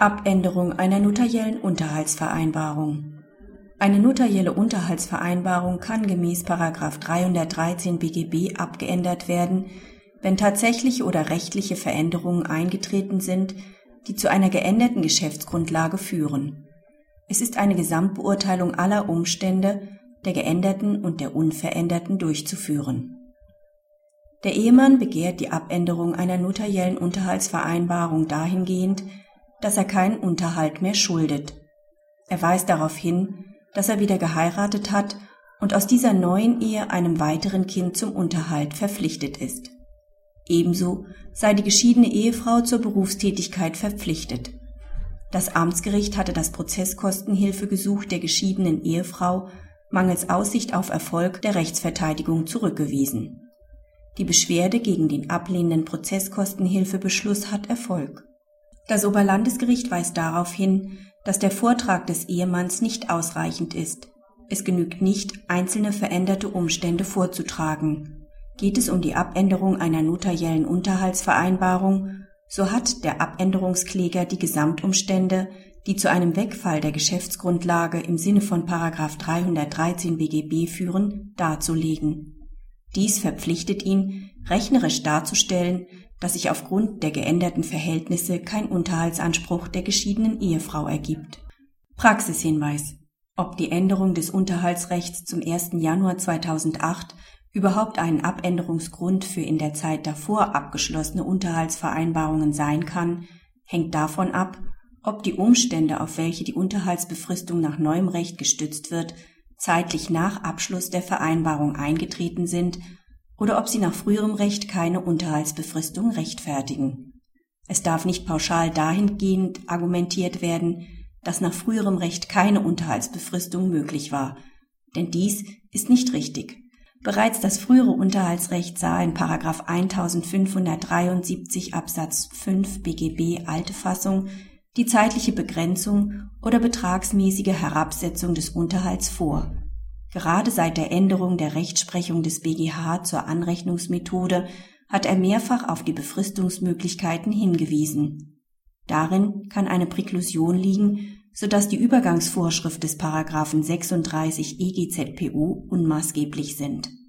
Abänderung einer notariellen Unterhaltsvereinbarung. Eine notarielle Unterhaltsvereinbarung kann gemäß 313 BGB abgeändert werden, wenn tatsächliche oder rechtliche Veränderungen eingetreten sind, die zu einer geänderten Geschäftsgrundlage führen. Es ist eine Gesamtbeurteilung aller Umstände, der geänderten und der unveränderten durchzuführen. Der Ehemann begehrt die Abänderung einer notariellen Unterhaltsvereinbarung dahingehend, dass er keinen Unterhalt mehr schuldet. Er weist darauf hin, dass er wieder geheiratet hat und aus dieser neuen Ehe einem weiteren Kind zum Unterhalt verpflichtet ist. Ebenso sei die geschiedene Ehefrau zur Berufstätigkeit verpflichtet. Das Amtsgericht hatte das Prozesskostenhilfegesuch der geschiedenen Ehefrau mangels Aussicht auf Erfolg der Rechtsverteidigung zurückgewiesen. Die Beschwerde gegen den ablehnenden Prozesskostenhilfebeschluss hat Erfolg. Das Oberlandesgericht weist darauf hin, dass der Vortrag des Ehemanns nicht ausreichend ist. Es genügt nicht, einzelne veränderte Umstände vorzutragen. Geht es um die Abänderung einer notariellen Unterhaltsvereinbarung, so hat der Abänderungskläger die Gesamtumstände, die zu einem Wegfall der Geschäftsgrundlage im Sinne von 313 BGB führen, darzulegen. Dies verpflichtet ihn, rechnerisch darzustellen, dass sich aufgrund der geänderten Verhältnisse kein Unterhaltsanspruch der geschiedenen Ehefrau ergibt. Praxishinweis. Ob die Änderung des Unterhaltsrechts zum 1. Januar 2008 überhaupt einen Abänderungsgrund für in der Zeit davor abgeschlossene Unterhaltsvereinbarungen sein kann, hängt davon ab, ob die Umstände, auf welche die Unterhaltsbefristung nach neuem Recht gestützt wird, zeitlich nach Abschluss der Vereinbarung eingetreten sind oder ob sie nach früherem Recht keine Unterhaltsbefristung rechtfertigen. Es darf nicht pauschal dahingehend argumentiert werden, dass nach früherem Recht keine Unterhaltsbefristung möglich war, denn dies ist nicht richtig. Bereits das frühere Unterhaltsrecht sah in 1573 Absatz 5 BGB alte Fassung die zeitliche Begrenzung oder betragsmäßige Herabsetzung des Unterhalts vor. Gerade seit der Änderung der Rechtsprechung des BGH zur Anrechnungsmethode hat er mehrfach auf die Befristungsmöglichkeiten hingewiesen. Darin kann eine Präklusion liegen, sodass die Übergangsvorschrift des Paragraphen 36 EGZPO unmaßgeblich sind